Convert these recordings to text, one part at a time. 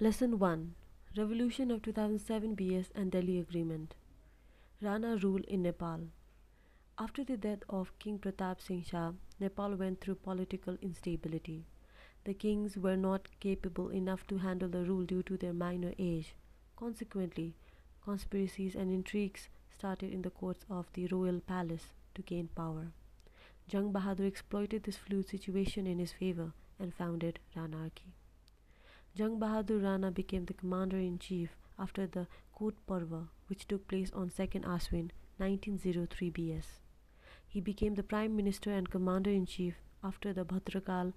Lesson 1 Revolution of 2007 BS and Delhi Agreement Rana rule in Nepal. After the death of King Pratap Singh Shah, Nepal went through political instability. The kings were not capable enough to handle the rule due to their minor age. Consequently, conspiracies and intrigues started in the courts of the royal palace to gain power. Jang Bahadur exploited this fluid situation in his favor and founded Ranarchy. Jang Bahadur Rana became the commander in chief after the Kot Parva, which took place on 2nd Aswin 1903 BS. He became the prime minister and commander in chief after the Bhadrakal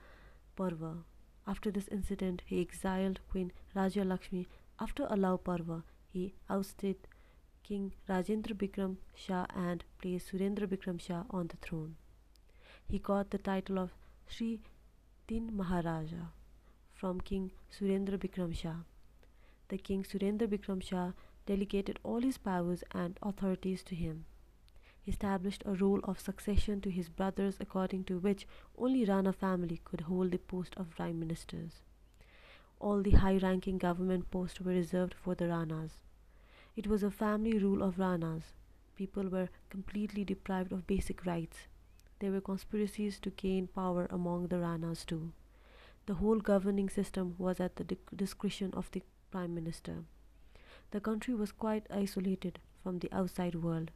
Parva. After this incident, he exiled Queen Raja Lakshmi. After Alau Parva, he ousted King Rajendra Bikram Shah and placed Surendra Bikram Shah on the throne. He got the title of Sri Tin Maharaja from King Surendra Bikram Shah. The King Surendra Bikram Shah delegated all his powers and authorities to him. He established a rule of succession to his brothers according to which only Rana family could hold the post of prime ministers. All the high-ranking government posts were reserved for the Ranas. It was a family rule of Ranas. People were completely deprived of basic rights. There were conspiracies to gain power among the Ranas too. The whole governing system was at the discretion of the prime minister. The country was quite isolated from the outside world.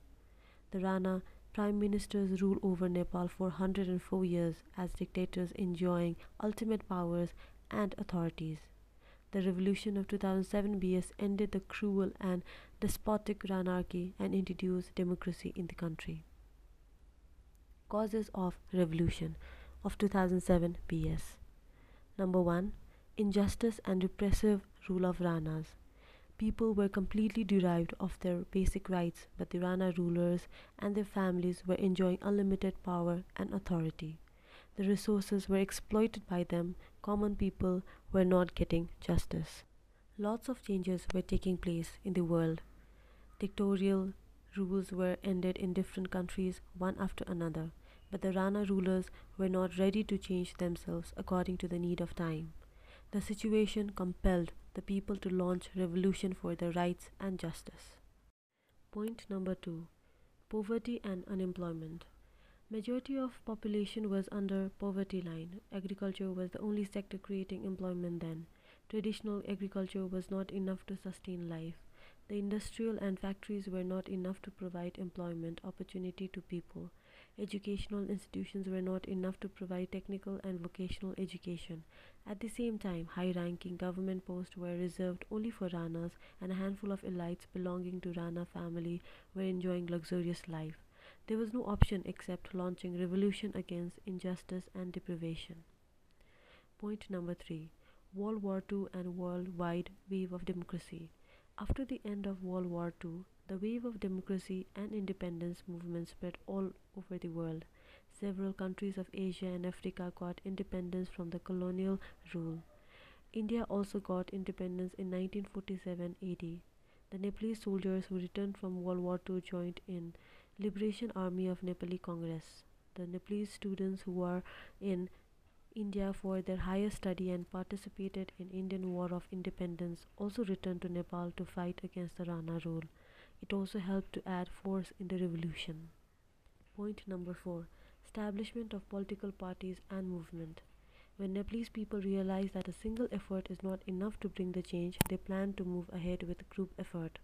The Rana prime ministers ruled over Nepal for 104 years as dictators enjoying ultimate powers and authorities. The revolution of 2007 BS ended the cruel and despotic Ranarchy and introduced democracy in the country. Causes of Revolution of 2007 BS Number 1 Injustice and repressive rule of Ranas. People were completely deprived of their basic rights, but the Rana rulers and their families were enjoying unlimited power and authority. The resources were exploited by them, common people were not getting justice. Lots of changes were taking place in the world. Dictatorial rules were ended in different countries one after another, but the Rana rulers were not ready to change themselves according to the need of time. The situation compelled the people to launch revolution for their rights and justice. Point number 2 Poverty and unemployment. Majority of population was under poverty line. Agriculture was the only sector creating employment then. Traditional agriculture was not enough to sustain life. The industrial and factories were not enough to provide employment opportunity to people. Educational institutions were not enough to provide technical and vocational education. At the same time, high-ranking government posts were reserved only for Ranas and a handful of elites belonging to Rana family were enjoying luxurious life. There was no option except launching revolution against injustice and deprivation. Point number 3. World War II and worldwide wave of democracy. After the end of World War II, the wave of democracy and independence movement spread all over the world. Several countries of Asia and Africa got independence from the colonial rule. India also got independence in 1947 AD. The Nepalese soldiers who returned from World War II joined in Liberation Army of Nepali Congress. The Nepalese students who were in India for their higher study and participated in Indian War of Independence also returned to Nepal to fight against the Rana rule. It also helped to add force in the revolution. Point number 4 Establishment of political parties and movement. When Nepalese people realized that a single effort is not enough to bring the change, they planned to move ahead with group effort.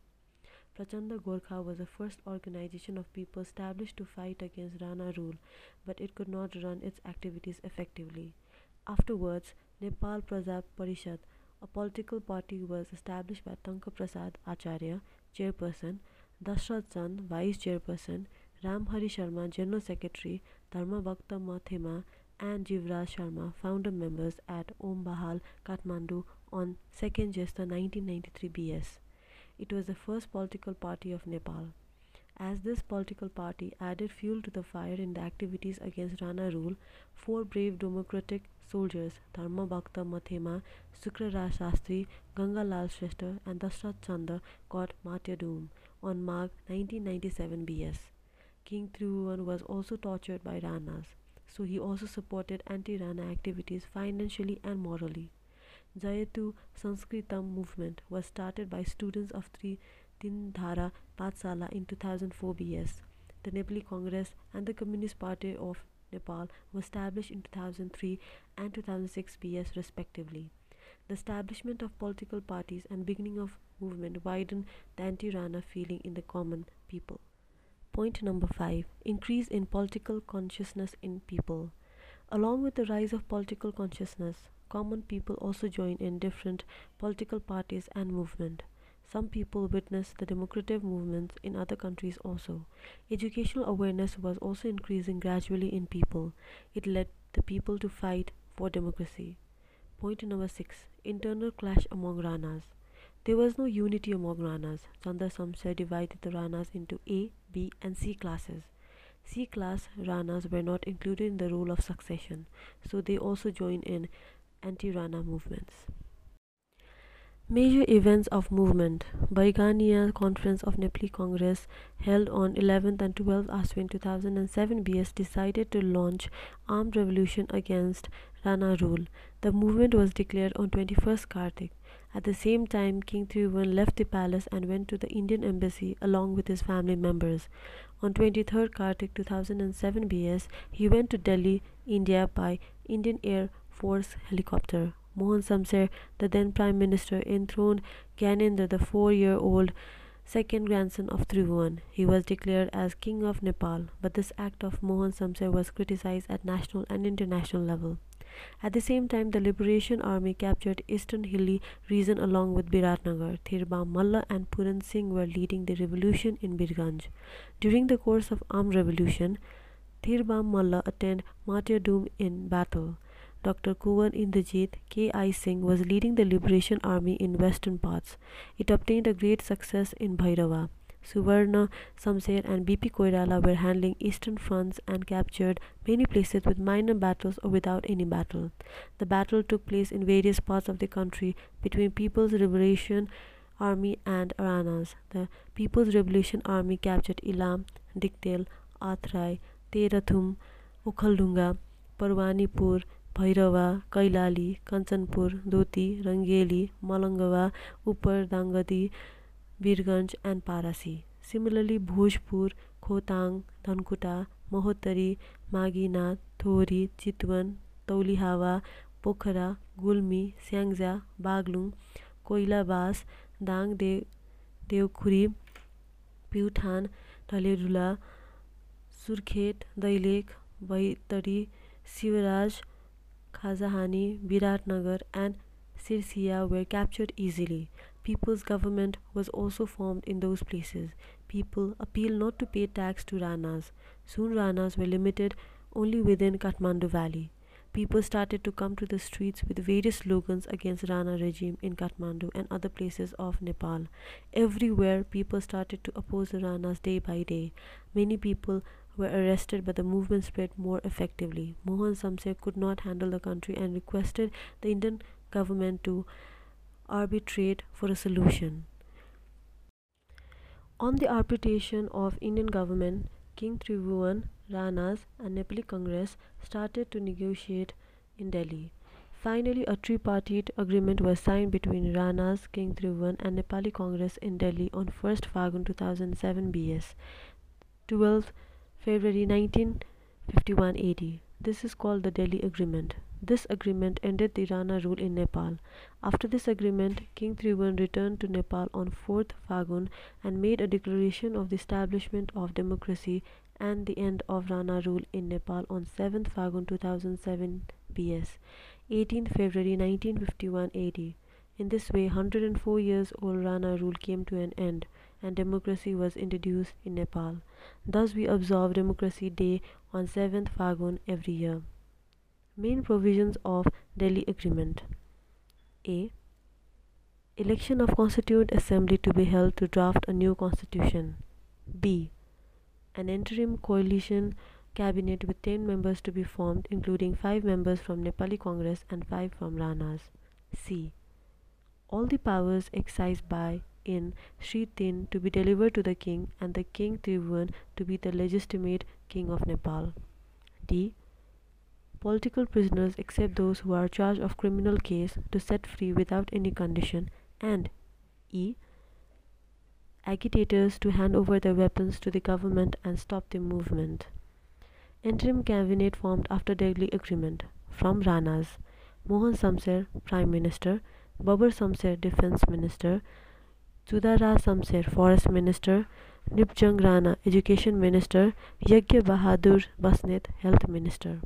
Prachanda Gorkha was the first organization of people established to fight against Rana rule, but it could not run its activities effectively. Afterwards, Nepal Praja Parishad, a political party, was established by Tanka Prasad Acharya, chairperson, Dashrath Chand, vice chairperson, Ram Hari Sharma, general secretary, Dharma Bhakta Mathema, and Jivraj Sharma, founder members at Om Bahal, Kathmandu on 2nd Jesta 1993 BS. It was the first political party of Nepal. As this political party added fuel to the fire in the activities against Rana rule, four brave democratic soldiers, Dharma Bhakta Mathema, Sukraraj Shastri, Ganga Lal Shrestha, and Dashrath Chanda got martyrdom on Magh 1997 BS. King Tribhuvan was also tortured by Ranas, so he also supported anti-Rana activities financially and morally. Jayatu Sanskritam movement was started by students of Tri Tindhara Pathsala in 2004 BS. The Nepali Congress and the Communist Party of Nepal were established in 2003 and 2006 BS respectively. The establishment of political parties and beginning of movement widened the anti-Rana feeling in the common people. Point number 5. Increase in political consciousness in people. Along with the rise of political consciousness, common people also join in different political parties and movement. Some people witness the democratic movements in other countries also. Educational awareness was also increasing gradually in people. It led the people to fight for democracy. Point number 6. Internal clash among Ranas. There was no unity among Ranas. Chandra Samser divided the Ranas into A, B and C classes. C class Ranas were not included in the rule of succession, so they also joined in anti-Rana movements. Major events of movement Bairgania Conference of Nepali Congress held on 11th and 12th Ashwin 2007 BS decided to launch armed revolution against Rana rule. The movement was declared on 21st Kartik. At the same time, King Tribhuvan left the palace and went to the Indian embassy along with his family members. On 23rd Kartik 2007 BS, he went to Delhi, India by Indian Air Force helicopter. Mohan Samser, the then Prime Minister, enthroned Gyanendra, the four-year-old second grandson of Tribhuvan. He was declared as King of Nepal, but this act of Mohan Samser was criticized at national and international level. At the same time, the Liberation Army captured eastern hilly region along with Biratnagar. Thirbam Malla and Puran Singh were leading the revolution in Birganj. During the course of armed revolution, Thirbam Malla attained martyrdom in battle. Dr. Kunwar Indrajit K.I. Singh was leading the Liberation Army in western parts. It obtained a great success in Bhairava. Suvarna Samser and B.P. Koirala were handling eastern fronts and captured many places with minor battles or without any battle. The battle took place in various parts of the country between People's Liberation Army and Aranas. The People's Liberation Army captured Ilam, Diktel, Athrai, Terathum, Ukhalunga, Parwanipur, Bhairahawa Kailali Kanchanpur धोती रङ्गेली मलङ्गवा उपर Dhangadhi Birgunj and Parasi. Similarly Bhojpur Khotang Dhankuta Mahottari मागीनाथ थोरी चितवन तौलिहावा पोखरा गुल्मी स्याङ्जा बागलुङ कोइलाबास दाङ दे Deukhuri Pyuthan ढलेरुला Surkhet Dailekh Baitadi Shivraj Khazahani, Biratnagar and Sirsia were captured easily. People's government was also formed in those places. People appealed not to pay tax to Ranas. Soon Ranas were limited only within Kathmandu Valley. People started to come to the streets with various slogans against Rana regime in Kathmandu and other places of Nepal. Everywhere people started to oppose the Ranas day by day. Many people were arrested but the movement spread more effectively. Mohan Samser could not handle the country and requested the Indian government to arbitrate for a solution. On the arbitration of Indian government, King Tribhuvan, Ranas and Nepali Congress started to negotiate in Delhi. Finally, a tripartite agreement was signed between Ranas, King Tribhuvan and Nepali Congress in Delhi on 1st Fagun 2007 BS. 12th February 1951 AD. This is called the Delhi Agreement. This agreement ended the Rana rule in Nepal. After this agreement, King Tribhuvan returned to Nepal on 4th Fagun and made a declaration of the establishment of democracy and the end of Rana rule in Nepal on 7th Fagun 2007 BS, 18th February 1951 AD. In this way, 104 years old Rana rule came to an end and democracy was introduced in Nepal. Thus, we observe Democracy Day on 7th Fagun every year. Main provisions of Delhi Agreement A. Election of Constituent Assembly to be held to draft a new constitution. B. An interim coalition cabinet with 10 members to be formed, including 5 members from Nepali Congress and 5 from Ranas. C. All the powers exercised by in Sri Tin to be delivered to the king and the king Tribhuvan to be the legitimate king of Nepal. D. political prisoners except those who are charged of criminal case to set free without any condition. And e. Agitators to hand over their weapons to the government and stop the movement. Interim cabinet formed after Delhi agreement. From Ranas. Mohan Samser prime minister. Babar Samser defense minister Chudara Samser forest minister Nipjang Rana education minister Yagya Bahadur Basnet health minister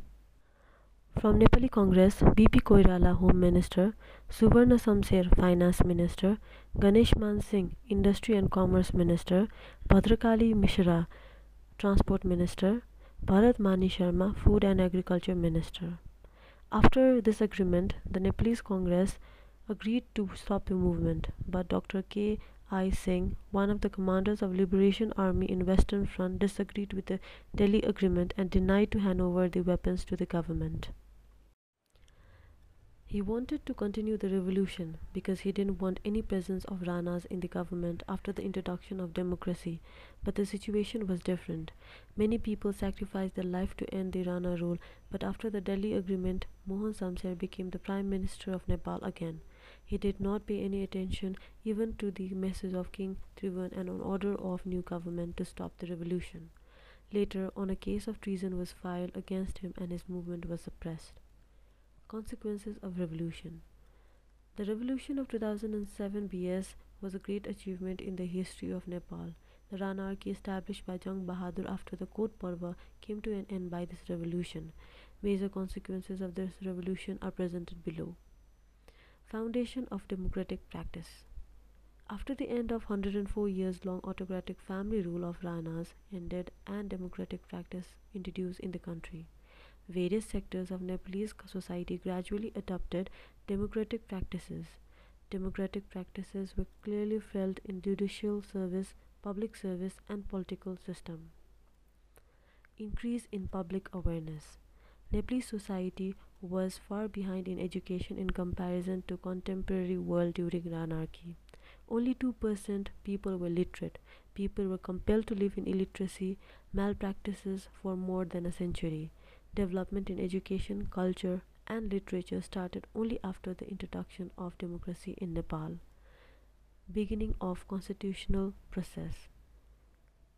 from Nepali Congress, BP Koirala Home Minister, Suvarna Samser Finance Minister, Ganesh Man Singh Industry and Commerce Minister, Bhadrakali Mishra Transport Minister, Bharat Mani Sharma Food and Agriculture Minister. After this agreement, the Nepalese Congress agreed to stop the movement, but Dr. K. I. Singh, one of the commanders of Liberation Army in Western Front, disagreed with the Delhi agreement and denied to hand over the weapons to the government. He wanted to continue the revolution because he didn't want any presence of Ranas in the government after the introduction of democracy, but the situation was different. Many people sacrificed their life to end the Rana rule, but after the Delhi agreement, Mohan Samser became the Prime Minister of Nepal again. He did not pay any attention even to the message of King Tribhuvan and an order of new government to stop the revolution. Later on a case of treason was filed against him and his movement was suppressed. Consequences of Revolution The revolution of 2007 BS was a great achievement in the history of Nepal. The Ranarchy established by Jang Bahadur after the Kot Parva came to an end by this revolution. Major consequences of this revolution are presented below. Foundation of Democratic Practice After the end of 104 years long autocratic family rule of Ranas ended and democratic practice introduced in the country various sectors of Nepalese society gradually adopted democratic practices. Democratic practices were clearly felt in judicial service, public service, and political system. Increase in public awareness. Nepalese society was far behind in education in comparison to contemporary world during Ranarchy. Only 2% people were literate. People were compelled to live in illiteracy, malpractices for more than a century. Development in education, culture, and literature started only after the introduction of democracy in Nepal. Beginning of constitutional process.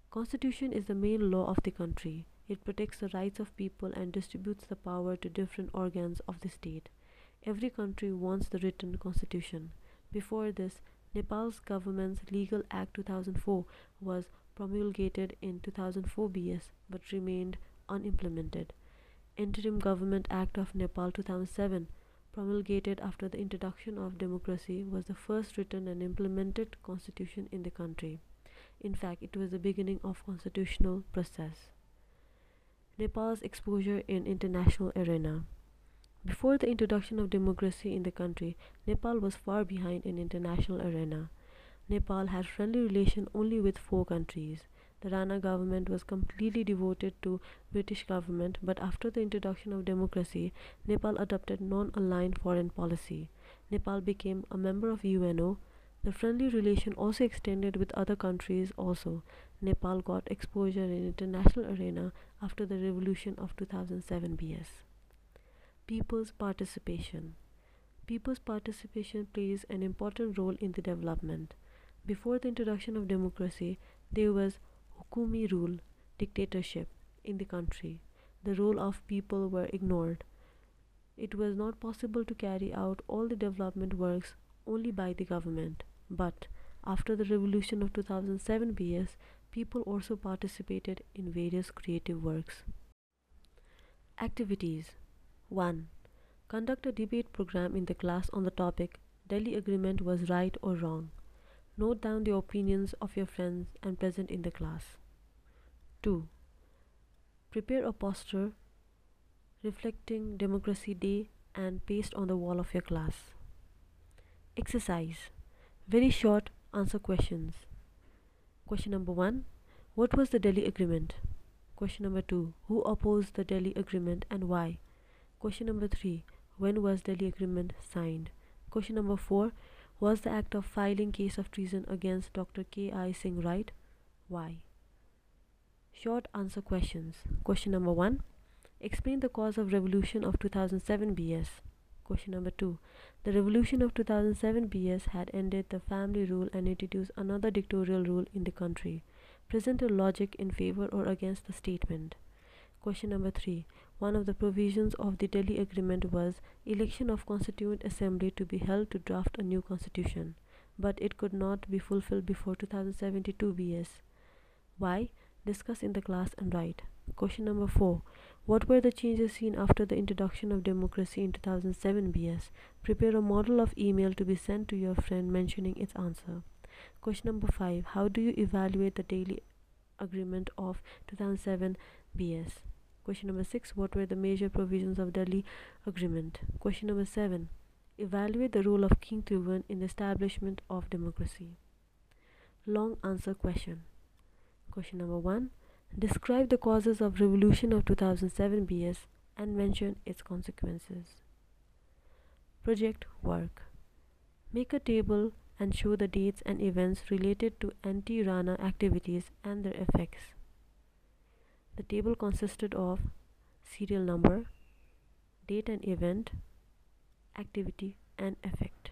Constitution is the main law of the country. It protects the rights of people and distributes the power to different organs of the state. Every country wants the written constitution. Before this, Nepal's government's Legal Act 2004 was promulgated in 2004 BS but remained unimplemented. Interim Government Act of Nepal 2007 promulgated after the introduction of democracy was the first written and implemented constitution in the country. In fact, it was the beginning of constitutional process. Nepal's exposure in international arena. Before the introduction of democracy in the country, Nepal was far behind in international arena. Nepal had friendly relation only with four countries the Rana government was completely devoted to British government, but after the introduction of democracy, Nepal adopted non-aligned foreign policy. Nepal became a member of UNO. The friendly relation also extended with other countries also. Nepal got exposure in international arena after the revolution of 2007 BS. People's participation. People's participation plays an important role in the development. Before the introduction of democracy, there was Hukumi rule, dictatorship, in the country. The role of people were ignored. It was not possible to carry out all the development works only by the government. But after the revolution of 2007 BS, people also participated in various creative works. Activities 1. Conduct a debate program in the class on the topic Delhi Agreement was right or wrong. Note down the opinions of your friends and present in the class. 2. Prepare a poster reflecting Democracy Day and paste on the wall of your class. Exercise Very short answer questions. Question number 1 What was the Delhi Agreement? Question number 2 Who opposed the Delhi Agreement and why? Question number 3 When was Delhi Agreement signed? Question number 4 was the act of filing case of treason against Dr. K. I. Singh right? Why? Short answer questions. Question number one Explain the cause of revolution of 2007 BS. Question number 2. The revolution of 2007 BS had ended the family rule and introduced another dictatorial rule in the country. Present a logic in favor or against the statement. Question number 3. One of the provisions of the Delhi Agreement was election of Constituent Assembly to be held to draft a new constitution, but it could not be fulfilled before 2072 BS. Why? Discuss in the class and write. Question number 4. What were the changes seen after the introduction of democracy in 2007 BS? Prepare a model of email to be sent to your friend mentioning its answer. Question number 5. How do you evaluate the Delhi agreement of 2007 BS? Question number 6. What were the major provisions of Delhi agreement? Question number 7. Evaluate the role of King Tribhuvan in the establishment of democracy. Long answer question. Question number 1. Describe the causes of revolution of 2007 BS and mention its consequences. Project work. Make a table and show the dates and events related to anti-Rana activities and their effects. The table consisted of serial number, date and event, activity and effect.